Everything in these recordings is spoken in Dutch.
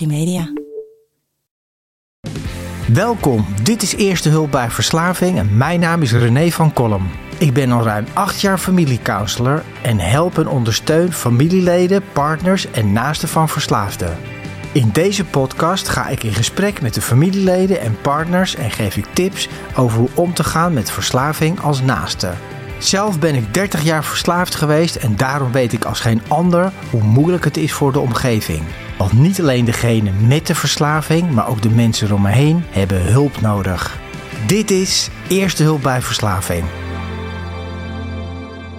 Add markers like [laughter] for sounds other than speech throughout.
Media. Welkom, dit is Eerste Hulp bij Verslaving en mijn naam is René van Kolm. Ik ben al ruim acht jaar familiecounselor en help en ondersteun familieleden, partners en naasten van verslaafden. In deze podcast ga ik in gesprek met de familieleden en partners en geef ik tips over hoe om te gaan met verslaving als naaste. Zelf ben ik 30 jaar verslaafd geweest en daarom weet ik als geen ander hoe moeilijk het is voor de omgeving. Want niet alleen degene met de verslaving, maar ook de mensen om me heen hebben hulp nodig. Dit is Eerste Hulp bij Verslaving.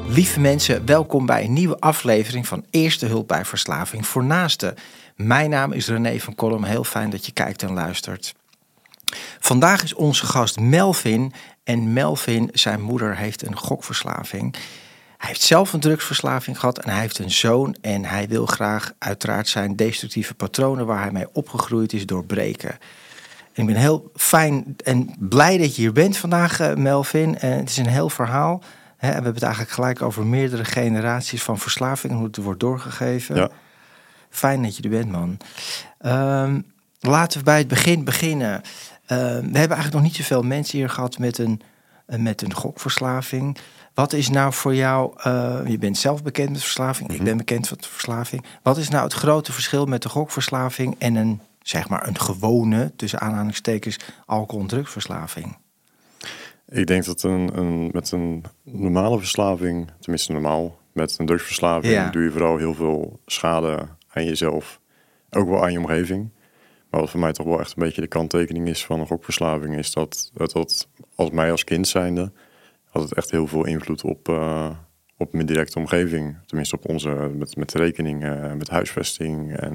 Lieve mensen, welkom bij een nieuwe aflevering van Eerste Hulp bij Verslaving voor Naasten. Mijn naam is René van Kolm, heel fijn dat je kijkt en luistert. Vandaag is onze gast Melvin en Melvin, zijn moeder, heeft een gokverslaving. Hij heeft zelf een drugsverslaving gehad en hij heeft een zoon. En hij wil graag uiteraard zijn destructieve patronen waar hij mee opgegroeid is doorbreken. En ik ben heel fijn en blij dat je hier bent vandaag, eh, Melvin. En het is een heel verhaal. Hè, en we hebben het eigenlijk gelijk over meerdere generaties van verslaving en hoe het wordt doorgegeven. Ja. Fijn dat je er bent, man. Ehm, laten we bij het begin beginnen. Ehm, we hebben eigenlijk nog niet zoveel mensen hier gehad met een, eh, met een gokverslaving. Wat is nou voor jou, eh, je bent zelf bekend met verslaving, ik ben bekend met verslaving. Wat is nou het grote verschil met de gokverslaving en een, zeg maar, een gewone, tussen aanhalingstekens, alcohol- en drugsverslaving? Ik denk dat een, een, met een normale verslaving, tenminste normaal, met een drugsverslaving Ja. doe je vooral heel veel schade aan jezelf, ook wel aan je omgeving. Wat voor mij toch wel echt een beetje de kanttekening is van een gokverslaving, is dat het dat als mij als kind zijnde, had het echt heel veel invloed op, eh, op mijn directe omgeving. Tenminste op onze, met, met rekeningen, met huisvesting en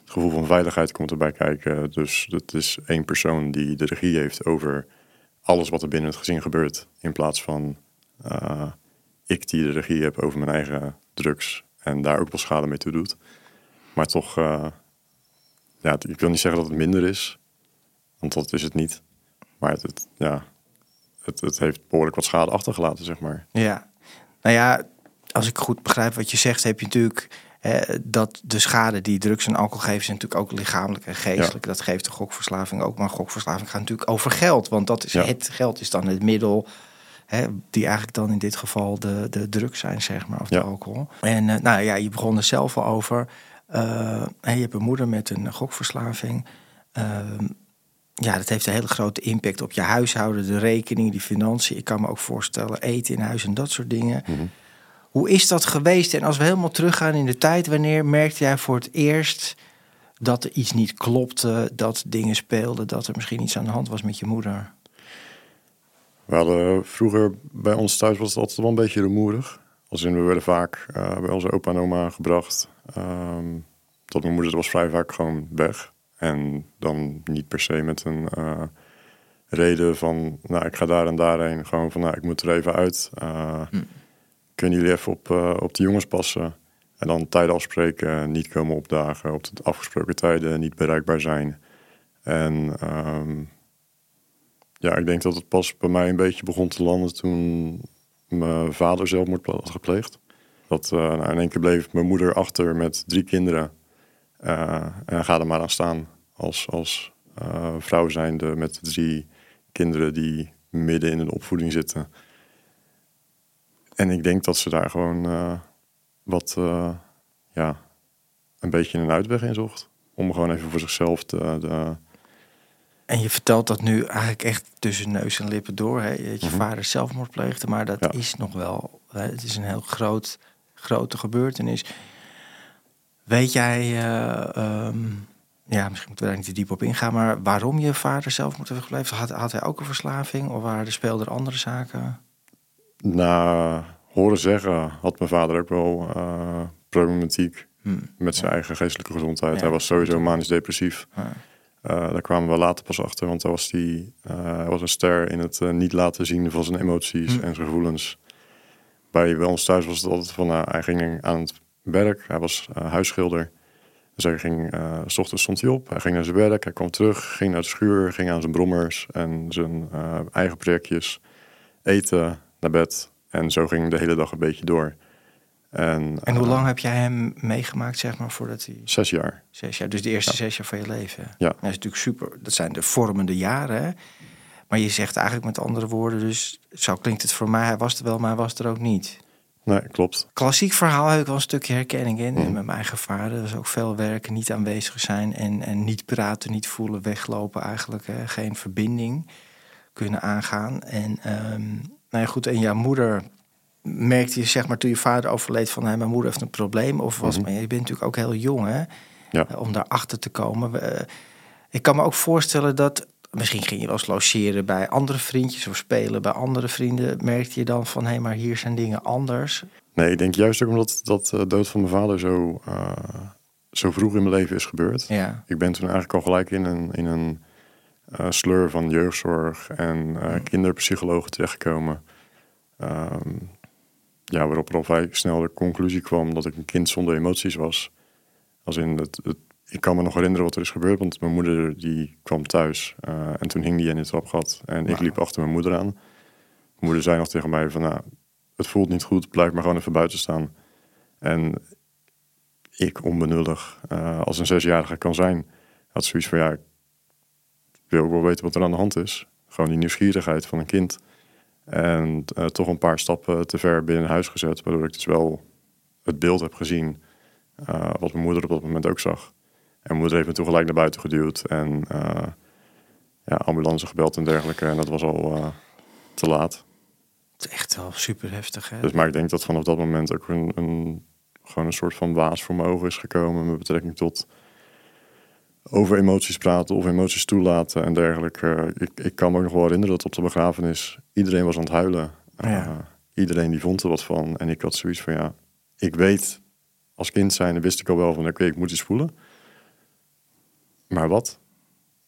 het gevoel van veiligheid komt erbij kijken. Dus het is één persoon die de regie heeft over alles wat er binnen het gezin gebeurt. In plaats van eh, ik die de regie heb over mijn eigen drugs. En daar ook wel schade mee toe doet. Maar toch, eh, ja, ik wil niet zeggen dat het minder is. Want dat is het niet. Maar het, het- ja, het, het heeft behoorlijk wat schade achtergelaten, zeg maar. Ja, nou ja, als ik goed begrijp wat je zegt, heb je natuurlijk eh, dat de schade die drugs en alcohol geven, zijn natuurlijk ook lichamelijk en geestelijk. Dat geeft de gokverslaving ook. Maar gokverslaving gaat natuurlijk over geld, want dat is Ja. het geld is dan het middel. Hè, die eigenlijk dan in dit geval de, de drugs zijn, zeg maar, of de Ja. alcohol. En eh, nou ja, je begon er zelf al over. Eh, je hebt een moeder met een gokverslaving. Ehm, ja, dat heeft een hele grote impact op je huishouden, de rekening, die financiën. Ik kan me ook voorstellen, eten in huis en dat soort dingen. Hoe is dat geweest? En als we helemaal teruggaan in de tijd, wanneer merkte jij voor het eerst dat er iets niet klopte, dat dingen speelden, dat er misschien iets aan de hand was met je moeder? We hadden vroeger bij ons thuis was het altijd wel een beetje rumoerig. Als in, we werden vaak eh, bij onze opa en oma gebracht. Ehm tot mijn moeder was vrij vaak gewoon weg. En dan niet per se met een eh, reden van, nou, ik ga daar en daarheen. Gewoon van, nou, ik moet er even uit. Eh, Kunnen jullie even op, op de jongens passen? En dan tijden afspreken, niet komen opdagen. Op de afgesproken tijden niet bereikbaar zijn. En ehm, ja, ik denk dat het pas bij mij een beetje begon te landen toen mijn vader zelfmoord had gepleegd. Dat nou, in één keer bleef mijn moeder achter met drie kinderen. Eh, en ga er maar aan staan als, als eh, vrouw zijnde met drie kinderen die midden in een opvoeding zitten. En ik denk dat ze daar gewoon wat, ja, een beetje een uitweg in zocht. Om gewoon even voor zichzelf de, de, En je vertelt dat nu eigenlijk echt tussen neus en lippen door. Hè? Dat je vader zelfmoord pleegde, maar dat Ja. is nog wel. Het is een heel groot, grote gebeurtenis. Weet jij, eh, ehm, ja, misschien moeten we daar niet te diep op ingaan, maar waarom je vader zelfmoord heeft gepleegd? Had, had hij ook een verslaving of waren er speelden er andere zaken? Na horen zeggen had mijn vader ook wel eh, problematiek met zijn eigen geestelijke gezondheid. Hmm. Ja. Hij was sowieso manisch depressief. Eh, daar kwamen we later pas achter, want hij was, die, eh, hij was een ster in het eh, niet laten zien van zijn emoties Hmm. en zijn gevoelens. Bij bij ons thuis was het altijd van, nou, hij ging aan het werk, hij was eh, huisschilder. Dus hij ging, eh, s ochtends stond hij op, hij ging naar zijn werk, hij kwam terug, ging naar de schuur, ging aan zijn brommers en zijn eh, eigen projectjes, eten, naar bed. En zo ging de hele dag een beetje door. En, En hoe eh, lang heb jij hem meegemaakt, zeg maar, voordat hij... Zes jaar. Zes jaar, dus de eerste zes jaar van je leven. Ja. Dat is natuurlijk super. Dat zijn de vormende jaren. Hè? Maar je zegt eigenlijk met andere woorden, dus zo klinkt het voor mij. Hij was er wel, maar hij was er ook niet. Nee, klopt. Klassiek verhaal heb ik wel een stukje herkenning in. Mhm. Met mijn eigen vader was ook veel werken, niet aanwezig zijn en, en niet praten, niet voelen, weglopen eigenlijk. Hè? Geen verbinding kunnen aangaan. En ehm, nou ja, goed, en jouw moeder merkte je zeg maar toen je vader overleed van hey, mijn moeder heeft een probleem of was, Mhm. maar je bent natuurlijk ook heel jong hè, Ja. eh, om daarachter te komen. Eh, ik kan me ook voorstellen dat misschien ging je wel eens logeren bij andere vriendjes of spelen bij andere vrienden. Merkte je dan van hé, maar hier zijn dingen anders. Nee, ik denk juist ook omdat dat de dood van mijn vader zo, eh, zo vroeg in mijn leven is gebeurd. Ja, Ik ben toen eigenlijk al gelijk in een, in een eh, sleur van jeugdzorg en eh, kinderpsychologen terechtgekomen. Ehm, ja, waarop er al vrij snel de conclusie kwam dat ik een kind zonder emoties was. Als in het, het, ik kan me nog herinneren wat er is gebeurd, want mijn moeder die kwam thuis eh, en toen hing die in het trapgat en ik liep achter mijn moeder aan. Mijn moeder zei nog tegen mij van, nou, het voelt niet goed, blijf maar gewoon even buiten staan. En ik, onbenullig, eh, als een zesjarige kan zijn, had zoiets van, ja, ik wil ook wel weten wat er aan de hand is. Gewoon die nieuwsgierigheid van een kind. En eh, toch een paar stappen te ver binnen huis gezet, waardoor ik dus wel het beeld heb gezien eh, wat mijn moeder op dat moment ook zag. En mijn moeder heeft me toen gelijk naar buiten geduwd en eh, ja, ambulance gebeld en dergelijke. En dat was al te laat. het is echt wel super heftig. Hè? Dus, maar ik denk dat vanaf dat moment ook een, een, gewoon een soort van waas voor mijn ogen is gekomen met betrekking tot over emoties praten of emoties toelaten en dergelijke. Ik, ik kan me ook nog wel herinneren dat op de begrafenis iedereen was aan het huilen. Ja. Eh, iedereen die vond er wat van. En ik had zoiets van ja, ik weet als kind zijn, wist ik al wel van oké, ik moet iets voelen. Maar wat?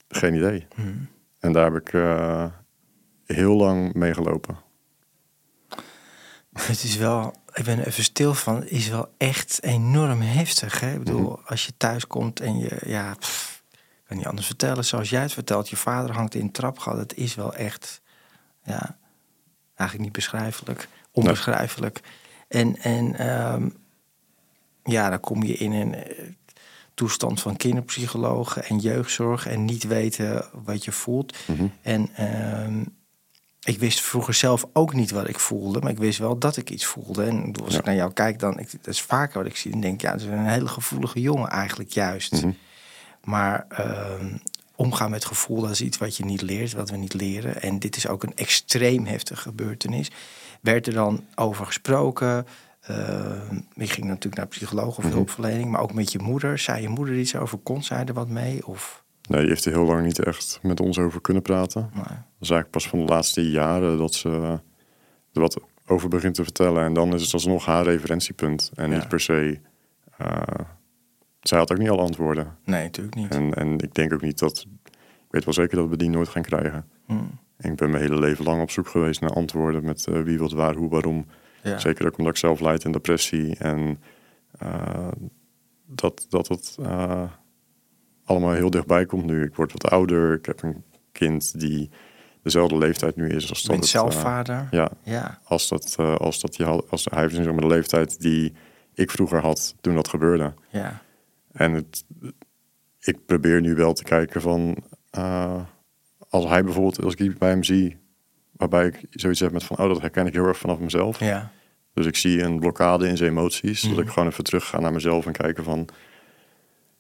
Geen idee. Hmm. En daar heb ik eh, heel lang mee gelopen. [laughs] Het is wel, ik ben er even stil van, het is wel echt enorm heftig. Hè? Ik bedoel, Mhm. als je thuis komt en je, ja, pff, ik kan niet anders vertellen. Zoals jij het vertelt, je vader hangt in een trapgat. Het is wel echt, ja, eigenlijk niet beschrijfelijk, onbeschrijfelijk. En, en ehm, ja, dan kom je in een eh, toestand van kinderpsychologen en jeugdzorg en niet weten wat je voelt. Mhm. En ehm, ik wist vroeger zelf ook niet wat ik voelde, maar ik wist wel dat ik iets voelde. En als Ja. ik naar jou kijk, dan ik, dat is vaker wat ik zie. Dan denk ik, ja, dat is een hele gevoelige jongen eigenlijk juist. Mhm. Maar ehm, omgaan met gevoel, dat is iets wat je niet leert, wat we niet leren. En dit is ook een extreem heftige gebeurtenis. Werd er dan over gesproken? Ehm je ging natuurlijk naar psycholoog of Mhm. hulpverlening, maar ook met je moeder. Zei je moeder iets over? Kon zij er wat mee? Of, Nee, die heeft er heel lang niet echt met ons over kunnen praten. nou, Dat is eigenlijk pas van de laatste jaren dat ze er wat over begint te vertellen. En dan is het alsnog haar referentiepunt. En Ja. niet per se... eh, zij had ook niet alle antwoorden. nee, natuurlijk niet. En, en ik denk ook niet dat... Ik weet wel zeker dat we die nooit gaan krijgen. Hmm. En ik ben mijn hele leven lang op zoek geweest naar antwoorden met eh, wie, wat, waar, hoe, waarom. Ja. Zeker ook omdat ik zelf leid in depressie. En eh, dat, dat het eh, allemaal heel dichtbij komt nu. Ik word wat ouder. Ik heb een kind die dezelfde leeftijd nu is als Je dat het, zelf eh, vader. ja, Ja. als dat, eh, als dat die, als hij heeft maar de leeftijd die ik vroeger had toen dat gebeurde. ja. En het, ik probeer nu wel te kijken van eh, als hij bijvoorbeeld, als ik iets bij hem zie, waarbij ik zoiets heb met van, oh, dat herken ik heel erg vanaf mezelf. Ja. Dus ik zie een blokkade in zijn emoties, Mhm. dat ik gewoon even terug ga naar mezelf en kijken van,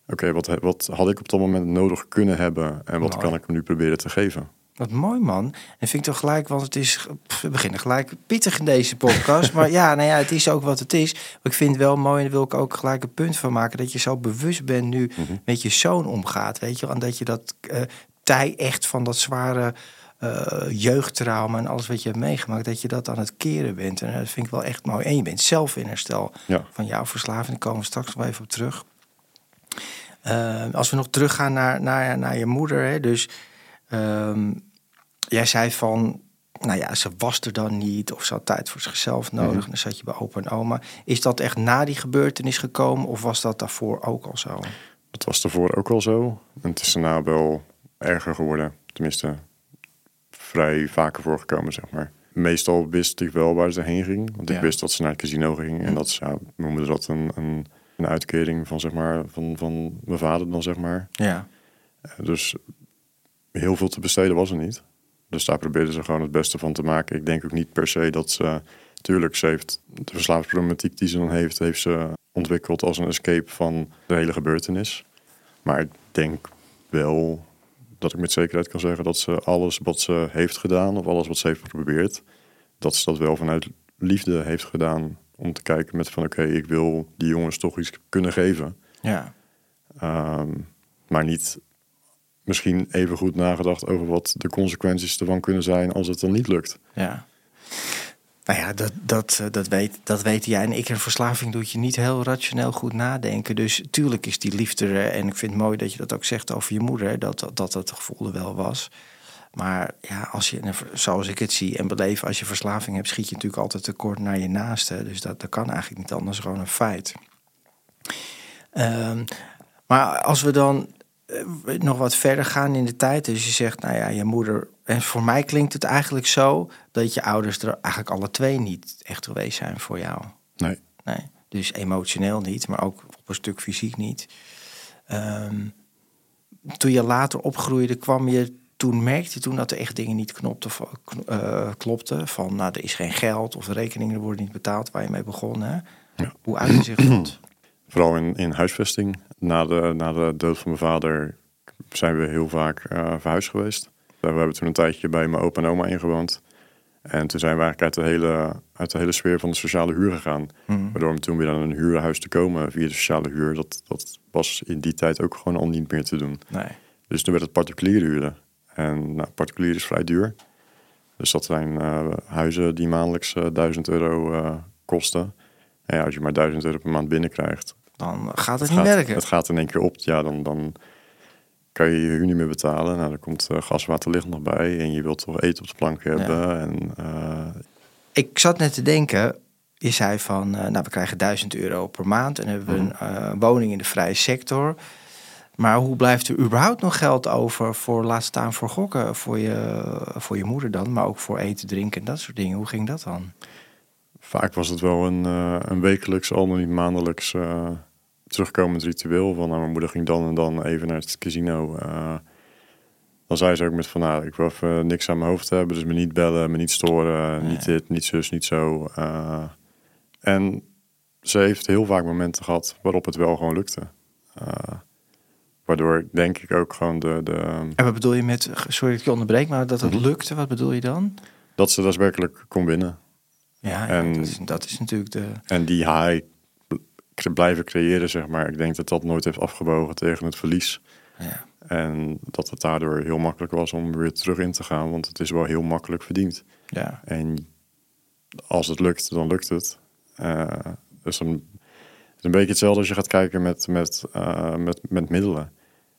oké, wat, wat had ik op dat moment nodig kunnen hebben en wat Mooi. kan ik hem nu proberen te geven? Wat mooi man. En vind ik toch gelijk, want het is. pff, We beginnen gelijk pittig in deze podcast. maar ja, nou ja, het is ook wat het is. Maar ik vind het wel mooi en daar wil ik ook gelijk een punt van maken. Dat je zo bewust bent nu Mhm. met je zoon omgaat. Weet je wel. En dat je dat eh tij echt van dat zware eh, jeugdtrauma en alles wat je hebt meegemaakt. Dat je dat aan het keren bent. En dat vind ik wel echt mooi. En je bent zelf in herstel Ja, van jouw verslaving. Daar komen we straks nog even op terug. Eh, als we nog teruggaan naar, naar, naar je moeder. Hè, dus ehm, jij zei van, nou ja, ze was er dan niet. Of ze had tijd voor zichzelf nodig. Mhm. En dan zat je bij opa en oma. Is dat echt na die gebeurtenis gekomen? Of was dat daarvoor ook al zo? dat was daarvoor ook al zo. En het is daarna wel erger geworden. Tenminste, vrij vaker voorgekomen, zeg maar. meestal wist ik wel waar ze heen ging. Want ik Ja. wist dat ze naar het casino ging. En dat ze, ja, we noemden dat een, een, een uitkering van, zeg maar, van, van mijn vader dan, zeg maar. Ja. Dus heel veel te besteden was er niet. Dus daar probeerden ze gewoon het beste van te maken. Ik denk ook niet per se dat ze... Tuurlijk, ze heeft de verslavingsproblematiek die ze dan heeft... heeft ze ontwikkeld als een escape van de hele gebeurtenis. Maar ik denk wel dat ik met zekerheid kan zeggen... dat ze alles wat ze heeft gedaan... of alles wat ze heeft geprobeerd... dat ze dat wel vanuit liefde heeft gedaan... om te kijken met van oké, ik wil die jongens toch iets kunnen geven... Ja. Ehm, maar niet misschien even goed nagedacht over wat de consequenties ervan kunnen zijn als het dan niet lukt. Ja. Nou ja, dat, dat, eh, dat, weet, dat weten jij en ik. Een verslaving doet je niet heel rationeel goed nadenken. Dus tuurlijk is die liefde er. En ik vind het mooi dat je dat ook zegt over je moeder. Dat dat, dat het gevoel er wel was. Maar ja, als je, zoals ik het zie en beleef, als je verslaving hebt, schiet je natuurlijk altijd tekort naar je naaste. Dus dat, dat kan eigenlijk niet anders, gewoon een feit. Ehm, maar als we dan eh, nog wat verder gaan in de tijd. Dus je zegt, nou ja, je moeder. En voor mij klinkt het eigenlijk zo dat je ouders er eigenlijk alle twee niet echt geweest zijn voor jou. Nee, Nee. Dus emotioneel niet, maar ook op een stuk fysiek niet. Ehm, toen je later opgroeide, kwam je toen merkte je toen dat er echt dingen niet knopten, van- kn- eh, klopten. Van nou, er is geen geld of de rekeningen worden niet betaald waar je mee begon. Hè? Ja. Hoe uitte zich dat? [clears throat] vooral in, in huisvesting. Na de, na de dood van mijn vader zijn we heel vaak eh, verhuisd geweest. We hebben toen een tijdje bij mijn opa en oma ingewoond. En toen zijn we eigenlijk uit de hele, uit de hele sfeer van de sociale huur gegaan. Mhm. Waardoor we toen weer aan een huurhuis te komen via de sociale huur. Dat, dat was in die tijd ook gewoon al niet meer te doen. Nee. Dus toen werd het particulier huren. En nou, particulier is vrij duur. Dus dat zijn eh, huizen die maandelijks eh, 1000 euro eh, kosten. En ja, als je maar 1000 euro per maand binnenkrijgt, Dan gaat het niet gaat, werken. het gaat in één keer op. Ja, dan, dan kan je je huur niet meer betalen. Nou, dan komt gas, water, licht nog bij. En je wilt toch eten op de plank hebben. En, Ik zat net te denken, je zei van, nou we krijgen 1000 euro per maand en hebben we Mhm. een woning in de vrije sector. Maar hoe blijft er überhaupt nog geld over voor, laat staan voor gokken, voor je, voor je moeder dan, maar ook voor eten, drinken en dat soort dingen. Hoe ging dat dan? Vaak was het wel een, uh, een wekelijks, al dan niet maandelijks uh, terugkomend ritueel. Van nou, mijn moeder ging dan en dan even naar het casino. Uh, dan zei ze ook met van nou, ik wil even niks aan mijn hoofd hebben. Dus me niet bellen, me niet storen, nee. niet dit, niet zus, niet zo. En ze heeft heel vaak momenten gehad waarop het wel gewoon lukte. Waardoor denk ik ook gewoon de, de... En wat bedoel je met, sorry dat ik je onderbreek, maar dat het Mhm. lukte, wat bedoel je dan? Dat ze daadwerkelijk kon winnen. Ja, En- ja dat, is, dat is natuurlijk de... En die high bl- blijven creëren, zeg maar. Ik denk dat dat nooit heeft afgebogen tegen het verlies. Ja. En dat het daardoor heel makkelijk was om weer terug in te gaan. Want het is wel heel makkelijk verdiend. Ja. En als het lukt, dan lukt het. Eh, dus een, het is een beetje hetzelfde als je gaat kijken met, met, eh, met, met middelen.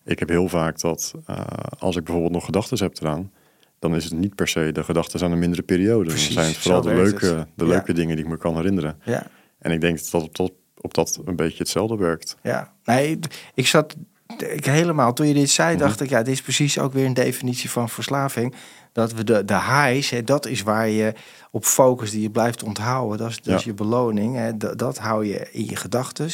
Ik heb heel vaak dat eh, als ik bijvoorbeeld nog gedachten heb eraan... dan is het niet per se de gedachten aan een mindere periode. Precies, dan zijn het vooral de leuke, het. de Ja. leuke dingen die ik me kan herinneren. ja. En ik denk dat dat op, dat op dat een beetje hetzelfde werkt. Ja, nee, ik zat ik helemaal, toen je dit zei, Mhm. dacht ik, ja, dit is precies ook weer een definitie van verslaving. Dat we de, de highs, hè, dat is waar je op focus die je blijft onthouden. Dat is, Ja. je beloning. Hè, dat, dat hou je in je gedachten.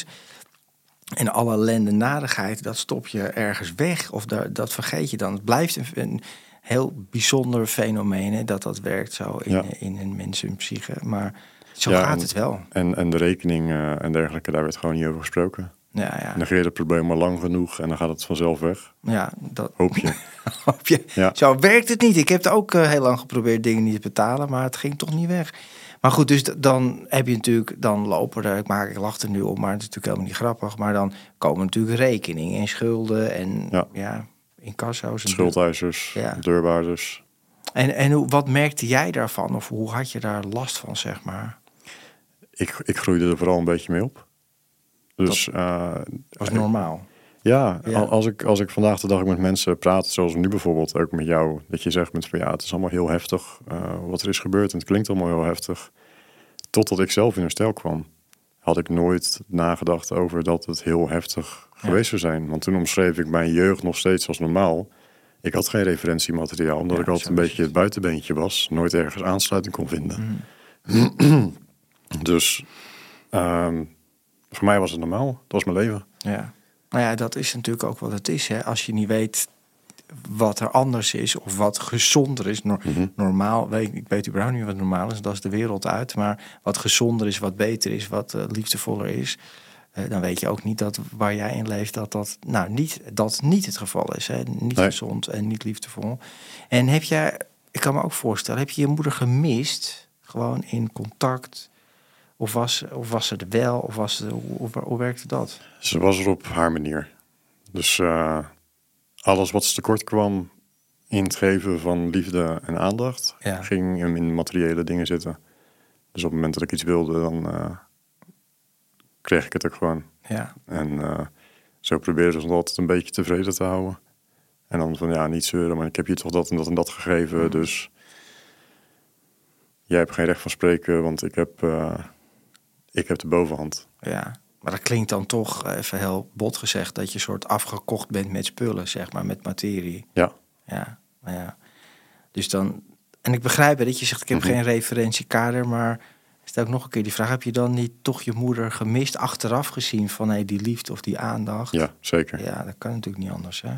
En alle ellende, nadigheid, dat stop je ergens weg. Of dat vergeet je dan. Het blijft een, een heel bijzonder fenomeen hè, dat dat werkt zo in, Ja. in een mensenpsyche. Maar zo Ja, gaat en- het wel. En, en de rekening eh, en dergelijke, daar werd gewoon niet over gesproken. Ja, ja, Negeer het probleem maar lang genoeg en dan gaat het vanzelf weg. ja dat, Hoop je. [laughs] Hoop je? Ja. Zo werkt het niet. Ik heb het ook eh, heel lang geprobeerd dingen niet te betalen, maar het ging toch niet weg. Maar goed, dus dan heb je natuurlijk, dan lopen er, ik, maak, ik lach er nu op, maar het is natuurlijk helemaal niet grappig. Maar dan komen natuurlijk rekeningen en schulden en ja, Ja. incasso's. En, Schuldeisers, Ja. deurwaarders. en, en hoe, wat merkte jij daarvan? Of hoe had je daar last van, zeg maar? Ik, ik groeide er vooral een beetje mee op. Dus eh, Was normaal. Ja, Ja. al- Als, ik, als ik vandaag de dag met mensen praat, zoals nu bijvoorbeeld ook met jou, dat je zegt met van ja, het is allemaal heel heftig eh, wat er is gebeurd en het klinkt allemaal heel heftig. Totdat ik zelf in herstel kwam, had ik nooit nagedacht over dat het heel heftig geweest zou zijn. Want toen omschreef ik mijn jeugd nog steeds als normaal. Ik had geen referentiemateriaal, omdat Ja, ik altijd een beetje het buitenbeentje was. Nooit ergens aansluiting kon vinden. Mm. [clears throat] Dus ehm, voor mij was het normaal. Dat was mijn leven. Ja. Nou ja, dat is natuurlijk ook wat het is. Hè. Als je niet weet wat er anders is of wat gezonder is. Mhm. Normaal, weet, ik weet überhaupt niet wat normaal is, dat is de wereld uit. Maar wat gezonder is, wat beter is, wat eh, liefdevoller is. eh, dan weet je ook niet dat waar jij in leeft, dat dat nou niet, dat niet het geval is. Hè. Niet Nee. gezond en niet liefdevol. En heb jij, ik kan me ook voorstellen, heb je je moeder gemist? Gewoon in contact? Of was, of was ze er wel? Of was ze, hoe, werkte dat? Ze was er op haar manier. Dus eh, alles wat ze tekort kwam in het geven van liefde en aandacht, Ja. ging hem in materiële dingen zitten. Dus op het moment dat ik iets wilde, dan eh, kreeg ik het ook gewoon. Ja, En eh, zo probeerde ze altijd een beetje tevreden te houden. En dan van ja, niet zeuren, maar ik heb je toch dat en dat en dat gegeven. Dus jij hebt geen recht van spreken, want ik heb, ik heb de bovenhand. ja. Maar dat klinkt dan toch, eh, even heel bot gezegd, dat je soort afgekocht bent met spullen, zeg maar, met materie. Ja, Ja, nou ja. Dus dan, en ik begrijp hè, dat je zegt, ik heb Mhm. geen referentiekader, maar stel ook nog een keer die vraag, heb je dan niet toch je moeder gemist, achteraf gezien van hey, die liefde of die aandacht? ja zeker. Ja, dat kan natuurlijk niet anders, hè?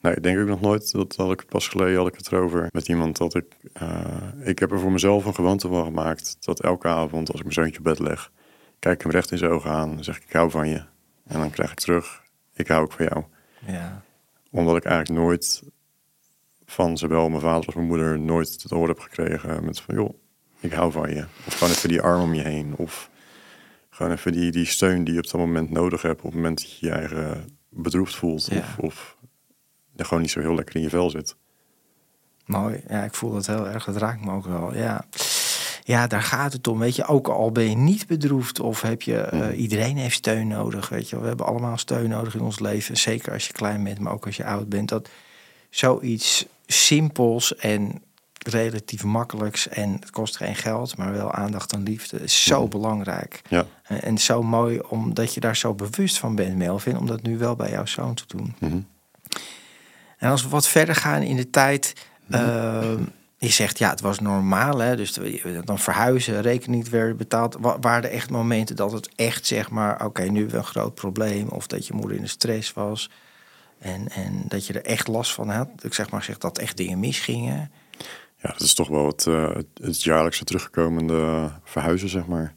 Nee, ik denk ook nog nooit. Dat had ik pas geleden had ik het erover met iemand dat ik. eh, ik heb er voor mezelf een gewoonte van gemaakt. Dat elke avond als ik mijn zoontje op bed leg, kijk hem recht in zijn ogen aan. Zeg ik: Ik hou van je. En dan krijg ik terug: Ik hou ook van jou. Ja, Omdat ik eigenlijk nooit van zowel mijn vader als mijn moeder nooit het horen heb gekregen met van joh, ik hou van je. Of gewoon even die arm om je heen. Of gewoon even die, die steun die je op dat moment nodig hebt. Op het moment dat je je eigen bedroefd voelt. Ja. Of, of er gewoon niet zo heel lekker in je vel zit. mooi. Ja, ik voel dat heel erg, dat raakt me ook wel, ja. Ja, daar gaat het om. Weet je, ook al ben je niet bedroefd of heb je, eh, iedereen heeft steun nodig. Weet je, we hebben allemaal steun nodig in ons leven. Zeker als je klein bent, maar ook als je oud bent. Dat zoiets simpels en relatief makkelijks en het kost geen geld, maar wel aandacht en liefde is zo belangrijk. Ja. En, zo mooi omdat je daar zo bewust van bent, Melvin, om dat nu wel bij jouw zoon te doen. Mhm. En als we wat verder gaan in de tijd. ehm, je zegt ja, het was normaal, hè? dus dan verhuizen, rekening werd betaald. Wa- Waren er echt momenten dat het echt zeg maar, oké, nu een groot probleem, of dat je moeder in de stress was en, en dat je er echt last van had? Ik zeg maar, zeg dat echt dingen misgingen. Ja, dat is toch wel het, eh, het, het jaarlijkse terugkomende verhuizen, zeg maar.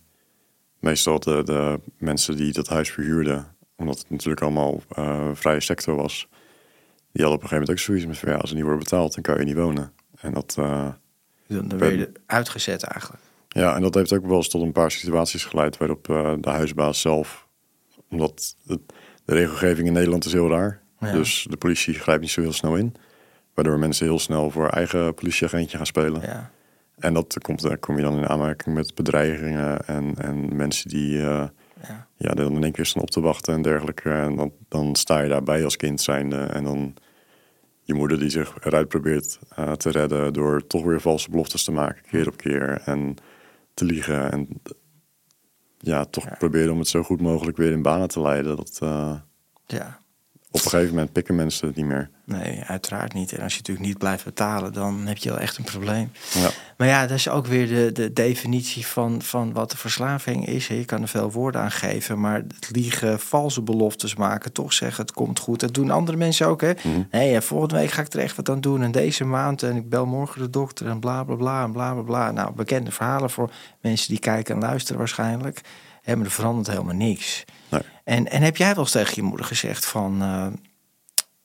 Meestal de, de mensen die dat huis verhuurden, omdat het natuurlijk allemaal eh, vrije sector was, die hadden op een gegeven moment ook zoiets met ja, als er niet wordt betaald, dan kan je niet wonen. En dat, eh, Dan, werd je uitgezet eigenlijk. ja, en dat heeft ook wel eens tot een paar situaties geleid waarop eh, de huisbaas zelf, omdat het, de regelgeving in Nederland is heel raar, Ja. dus de politie grijpt niet zo heel snel in, waardoor mensen heel snel voor eigen politieagentje gaan spelen. Ja, En dat komt, daar kom je dan in aanmerking met bedreigingen en, en mensen die eh, ja, ja, dan in één keer staan op te wachten en dergelijke. En dan, dan sta je daarbij als kind zijnde. En dan je moeder die zich eruit probeert eh, te redden door toch weer valse beloftes te maken, keer op keer. En te liegen. En ja, toch Ja. proberen om het zo goed mogelijk weer in banen te leiden. Dat, eh, ja. Op een gegeven moment pikken mensen het niet meer. Nee, uiteraard niet. En als je natuurlijk niet blijft betalen, dan heb je wel echt een probleem. Ja, Maar ja, dat is ook weer de, de definitie van, van wat de verslaving is. Je kan er veel woorden aan geven, maar het liegen, valse beloftes maken, toch zeggen het komt goed. Dat doen andere mensen ook, hè? Mhm. Nee, ja, volgende week ga ik er echt wat aan doen en deze maand en ik bel morgen de dokter en bla bla bla en bla bla bla. Nou, bekende verhalen voor mensen die kijken en luisteren waarschijnlijk. Maar er verandert helemaal niks. nee. En, en heb jij wel eens tegen je moeder gezegd van... eh,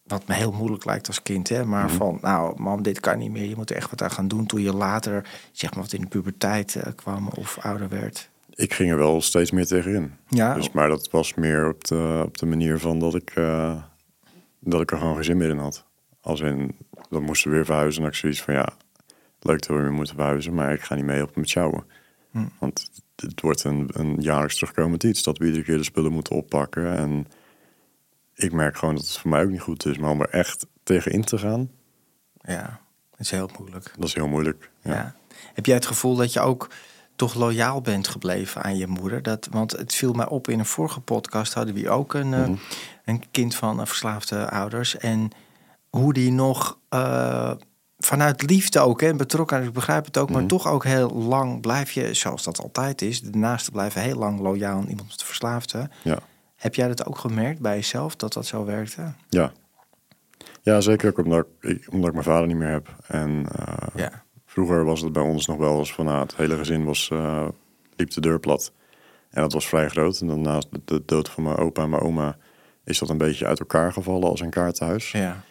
wat me heel moeilijk lijkt als kind, hè? maar Mhm. van... nou, mam, dit kan niet meer, je moet er echt wat aan gaan doen... toen je later, zeg maar, wat in de puberteit eh, kwam of ouder werd. Ik ging er wel steeds meer tegenin. Ja, Dus, maar dat was meer op de, op de manier van dat ik, eh, dat ik er gewoon geen zin meer in had. Als in, dan moesten we weer verhuizen. En ik zoiets van, ja, leuk dat we weer moeten verhuizen. Maar ik ga niet mee op met sjouwen. Hm. Want het wordt een, een jaarlijks terugkomend iets. Dat we iedere keer de spullen moeten oppakken. En ik merk gewoon dat het voor mij ook niet goed is. Maar om er echt tegenin te gaan, ja, dat is heel moeilijk. dat is heel moeilijk. Ja. Ja. Heb jij het gevoel dat je ook toch loyaal bent gebleven aan je moeder? Dat, want het viel mij op in een vorige podcast hadden we ook een, eh, Mhm. een kind van eh, verslaafde ouders. En hoe die nog uh, vanuit liefde ook en betrokkenheid, ik begrijp het ook, maar Mhm. toch ook heel lang blijf je, zoals dat altijd is, de naasten blijven heel lang loyaal aan iemand met verslaafde. Ja. Heb jij dat ook gemerkt bij jezelf dat dat zo werkte? Ja. Ja, zeker ook omdat ik, omdat ik mijn vader niet meer heb. En eh, Ja. vroeger was het bij ons nog wel eens van nou, het hele gezin was, eh, liep de deur plat. En dat was vrij groot. En dan naast de, dood van mijn opa en mijn oma is dat een beetje uit elkaar gevallen als een kaartenhuis. Ja.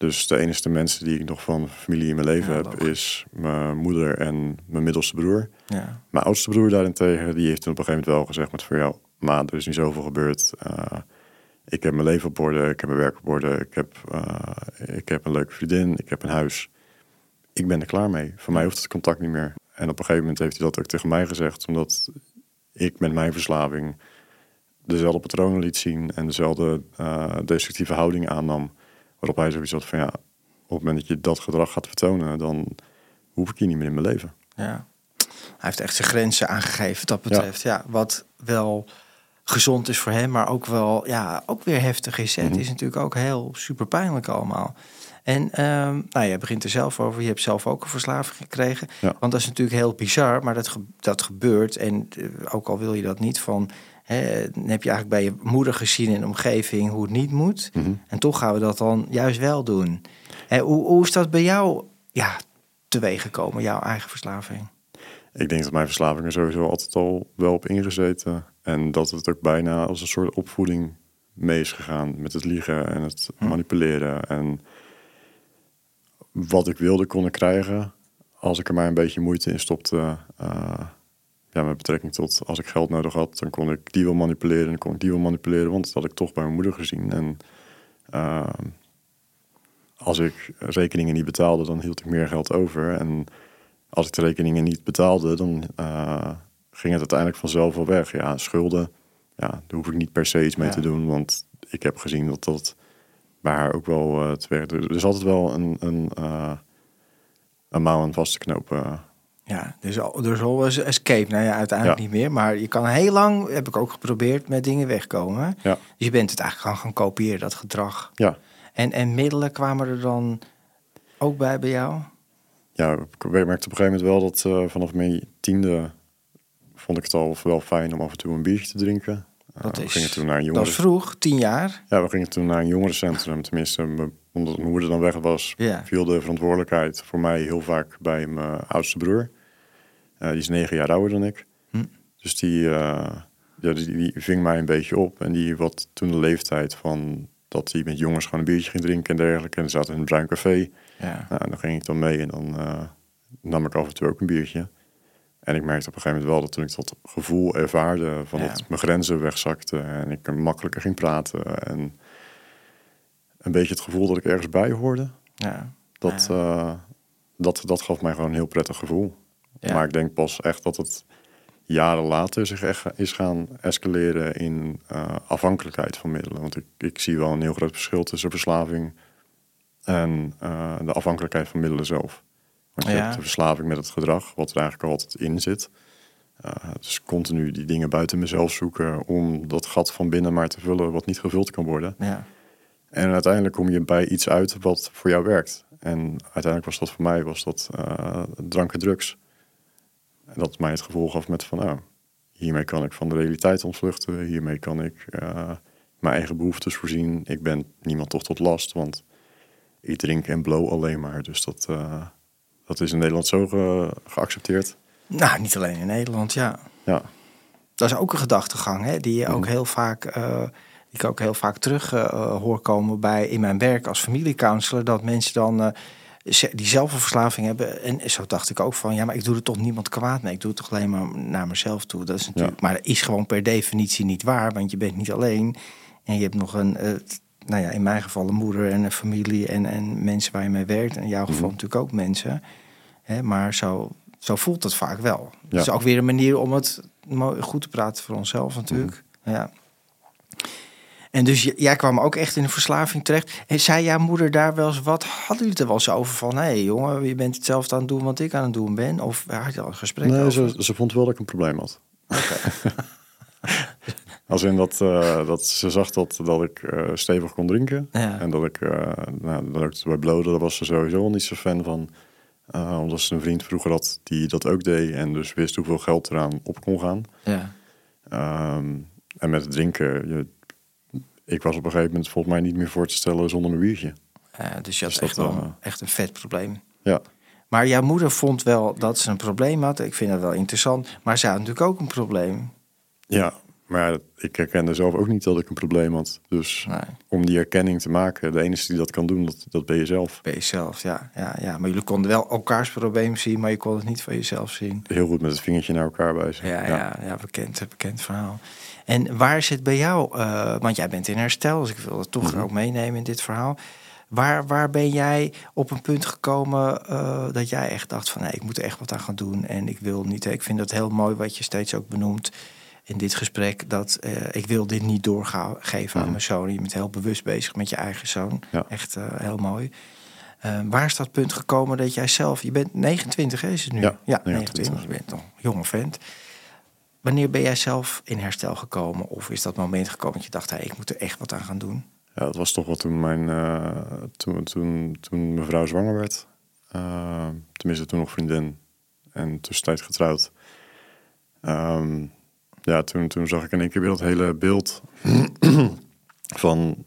Dus de enige mensen die ik nog van familie in mijn leven Ja, heb, logisch. is mijn moeder en mijn middelste broer. Ja. Mijn oudste broer daarentegen, die heeft toen op een gegeven moment wel gezegd met voor jou, ma, er is niet zoveel gebeurd. Eh, ik heb mijn leven op orde, ik heb mijn werk op orde, ik heb, eh, ik heb een leuke vriendin, ik heb een huis. Ik ben er klaar mee. Voor mij hoeft het contact niet meer. En op een gegeven moment heeft hij dat ook tegen mij gezegd, omdat ik met mijn verslaving dezelfde patronen liet zien en dezelfde eh, destructieve houding aannam. Waarop hij zoiets had van ja, op het moment dat je dat gedrag gaat vertonen, dan hoef ik je niet meer in mijn leven. Ja. Hij heeft echt zijn grenzen aangegeven wat dat betreft. Ja. wat wel gezond is voor hem, maar ook wel ja, ook weer heftig is. hè. Mhm. Het is natuurlijk ook heel super pijnlijk allemaal. En ehm, nou, jij begint er zelf over. Je hebt zelf ook een verslaving gekregen. Ja. Want dat is natuurlijk heel bizar, maar dat, ge- dat gebeurt. En eh, ook al wil je dat niet van. Dan heb je eigenlijk bij je moeder gezien in de omgeving hoe het niet moet. Mhm. En toch gaan we dat dan juist wel doen. Hè, hoe, hoe is dat bij jou ja, teweeg gekomen, jouw eigen verslaving? Ik denk dat mijn verslaving er sowieso altijd al wel op ingezeten. En dat het ook bijna als een soort opvoeding mee is gegaan. Met het liegen en het Hm. manipuleren. En wat ik wilde kon ik krijgen. Als ik er maar een beetje moeite in stopte. eh, ja, met betrekking tot als ik geld nodig had. Dan kon ik die wel manipuleren. En dan kon ik die wel manipuleren. Want dat had ik toch bij mijn moeder gezien. En eh, als ik rekeningen niet betaalde, dan hield ik meer geld over. En als ik de rekeningen niet betaalde, dan eh, ging het uiteindelijk vanzelf wel weg. Ja, schulden, ja, daar hoef ik niet per se iets mee Ja. te doen, want ik heb gezien dat dat bij haar ook wel eh te werkt. Er is altijd wel een, een, eh, een mouw aan vast te knopen. Ja, dus al- er is always escape. Nou ja, uiteindelijk Ja. niet meer. Maar je kan heel lang, heb ik ook geprobeerd, met dingen wegkomen. Ja. Dus je bent het eigenlijk gaan, gaan kopiëren, dat gedrag. Ja, En, en middelen kwamen er dan ook bij bij jou? ja, ik merkte op een gegeven moment wel dat eh, vanaf mijn tiende vond ik het al wel fijn om af en toe een biertje te drinken. Eh, Dat we is- gingen toen naar een Dat jongeren... vroeg, tien jaar. Ja, we gingen toen naar een jongerencentrum. Tenminste, omdat mijn moeder dan weg was, Ja. viel de verantwoordelijkheid voor mij heel vaak bij mijn oudste broer. Eh, die is negen jaar ouder dan ik. Hm. Dus die, eh, ja, die, die ving mij een beetje op. En die had toen de leeftijd van dat hij met jongens gewoon een biertje ging drinken en dergelijke. En dan zaten in een bruin café. Ja. Nou, dan ging ik dan mee en dan eh, nam ik af en toe ook een biertje. En ik merkte op een gegeven moment wel dat toen ik dat gevoel ervaarde van Ja. dat mijn grenzen wegzakten en ik er makkelijker ging praten en een beetje het gevoel dat ik ergens bij hoorde, Ja. dat, dat, dat gaf mij gewoon een heel prettig gevoel. Ja. Maar ik denk pas echt dat het jaren later zich echt is gaan escaleren in eh, afhankelijkheid van middelen. Want ik, ik zie wel een heel groot verschil tussen verslaving en eh, de afhankelijkheid van middelen zelf. Want je Ja. hebt de verslaving met het gedrag, wat er eigenlijk altijd in zit. Eh, dus continu die dingen buiten mezelf zoeken om dat gat van binnen maar te vullen wat niet gevuld kan worden. Ja. En uiteindelijk kom je bij iets uit wat voor jou werkt. En uiteindelijk was dat voor mij was dat drank en drugs. En dat mij het gevoel gaf met van, nou, hiermee kan ik van de realiteit ontvluchten. Hiermee kan ik eh, mijn eigen behoeftes voorzien. Ik ben niemand toch tot last, want ik drink en blow alleen maar. Dus dat, eh, dat is in Nederland zo ge- geaccepteerd. Nou, niet alleen in Nederland, ja. Ja, Dat is ook een gedachtegang, hè, die je ook Mhm. heel vaak, eh, die ik ook heel vaak terug hoor komen bij in mijn werk als familiecounselor, dat mensen dan die zelf een verslaving hebben. En zo dacht ik ook van, ja, maar ik doe er toch niemand kwaad mee. Ik doe het toch alleen maar naar mezelf toe. Dat is natuurlijk, maar dat is gewoon per definitie niet waar, want je bent niet alleen en je hebt nog een, eh, nou ja, in mijn geval een moeder en een familie en, en mensen waar je mee werkt. En in jouw geval Mhm. natuurlijk ook mensen. Hè, maar zo, zo voelt het vaak wel. Ja. Het is ook weer een manier om het mooi goed te praten voor onszelf natuurlijk. Mhm. Ja. En dus jij kwam ook echt in een verslaving terecht. En zei jouw moeder daar wel eens wat? Hadden jullie het er wel eens over van... hé hey, jongen, je bent hetzelfde aan het doen wat ik aan het doen ben? Of had je al een gesprek nee, over? ze, ze vond wel dat ik een probleem had. [laughs] Als in dat, uh, dat ze zag dat, dat ik uh, stevig kon drinken. Ja. En dat ik, uh, nou, dat ik bij bloden, daar was ze sowieso niet zo fan van. omdat ze een vriend vroeger had die dat ook deed. En dus wist hoeveel geld eraan op kon gaan. Ja. Um, en met het drinken, je, ik was op een gegeven moment volgens mij niet meer voor te stellen zonder mijn biertje. Ja, dus je had Dus echt, dat, wel, eh, echt een vet probleem. Ja, Maar jouw moeder vond wel dat ze een probleem had. Ik vind dat wel interessant. Maar ze had natuurlijk ook een probleem. ja. Maar ik herkende zelf ook niet dat ik een probleem had. Dus Nee, om die erkenning te maken, de enige die dat kan doen, dat, dat ben je zelf. bij jezelf, ja, ja, ja. Maar jullie konden wel elkaars probleem zien, maar je kon het niet van jezelf zien. Heel goed met het vingertje naar elkaar wijzen. Ja, ja. ja, bekend, bekend verhaal. En waar is het bij jou? eh, want jij bent in herstel, dus ik wil het toch Mhm. ook meenemen in dit verhaal. Waar, waar ben jij op een punt gekomen eh, dat jij echt dacht van... nee, ik moet er echt wat aan gaan doen en ik wil niet... Ik vind het heel mooi wat je steeds ook benoemt in dit gesprek... dat eh, ik wil dit niet doorgeven aan Mhm. mijn zoon. Je bent heel bewust bezig met je eigen zoon. Ja. Echt eh, heel mooi. Eh, waar is dat punt gekomen dat jij zelf... Je bent 29, hè, is het nu? Ja, 29. 29. Je bent nog een jonge vent. Wanneer ben jij zelf in herstel gekomen? Of is dat moment gekomen dat je dacht... Hey, ik moet er echt wat aan gaan doen? Ja, dat was toch wel toen mijn toen, toen, toen mijn vrouw zwanger werd. Tenminste, toen nog vriendin en tussentijd getrouwd. Ehm, ja, toen, toen zag ik in één keer weer dat hele beeld [clears throat] van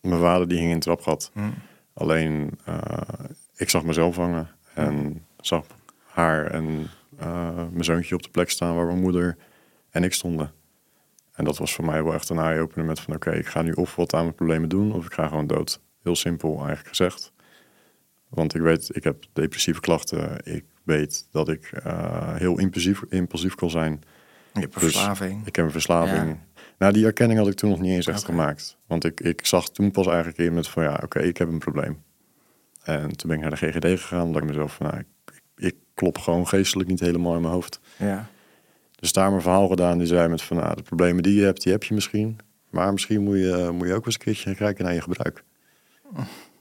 mijn vader die hing in het trapgat. Hm. Alleen, eh, ik zag mezelf hangen en zag haar en eh, mijn zoontje op de plek staan waar mijn moeder en ik stonden. En dat was voor mij wel echt een eye-opener met van oké, ik ga nu of wat aan mijn problemen doen of ik ga gewoon dood. Heel simpel eigenlijk gezegd. Want ik weet, ik heb depressieve klachten. Ik weet dat ik eh, heel impulsief, impulsief kon zijn. Je hebt een Dus verslaving. Ik heb een verslaving. Ja. Nou, die erkenning had ik toen nog niet eens echt gemaakt. Want ik, ik zag toen pas eigenlijk in met van ja, oké, ik heb een probleem. En toen ben ik naar de GGD gegaan, omdat ik mezelf van nou, ik, ik klop gewoon geestelijk niet helemaal in mijn hoofd. Ja. Dus daar mijn verhaal gedaan. Die zei met van nou, de problemen die je hebt, die heb je misschien. Maar misschien moet je, moet je ook eens een keertje kijken naar je gebruik.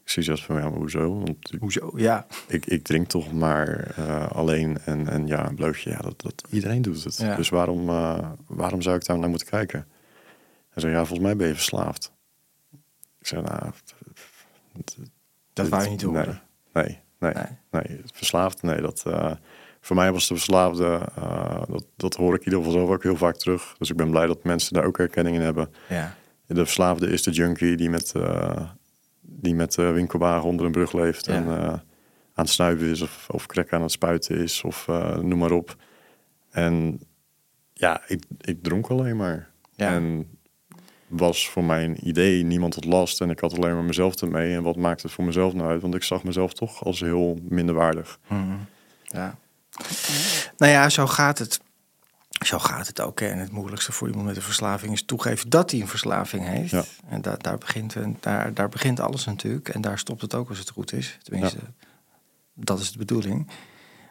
Ik zie zelfs van ja, maar hoezo? Want ik- Hoezo? Ja. ik, ik drink toch maar eh, alleen en, en ja, een blootje. Ja, dat, dat, iedereen doet het. Ja. Dus waarom, eh, waarom zou ik daar naar moeten kijken? Hij zei, ja, volgens mij ben je verslaafd. Ik zei, nou... Dat wou je niet horen. Nee, nee, nee. Nee. nee. verslaafd, nee. Dat, eh, voor mij was de verslaafde, dat, dat hoor ik in ieder geval zelf ook heel vaak terug. Dus ik ben blij dat mensen daar ook herkenning in hebben. Ja. De verslaafde is de junkie die met, die met de winkelwagen onder een brug leeft Ja. en eh, aan het snuiven is of, of crack aan het spuiten is of eh, noem maar op. En ja, ik, ik dronk alleen maar. Ja. En was voor mijn idee niemand tot last en ik had alleen maar mezelf ermee. En wat maakt het voor mezelf nou uit? Want ik zag mezelf toch als heel minderwaardig. Mhm. Ja. Nou ja, zo gaat het. Zo gaat het ook. hè. En het moeilijkste voor iemand met een verslaving is toegeven dat hij een verslaving heeft. Ja. En daar, daar, begint, daar, daar begint alles natuurlijk. En daar stopt het ook als het goed is. Tenminste, dat is de bedoeling.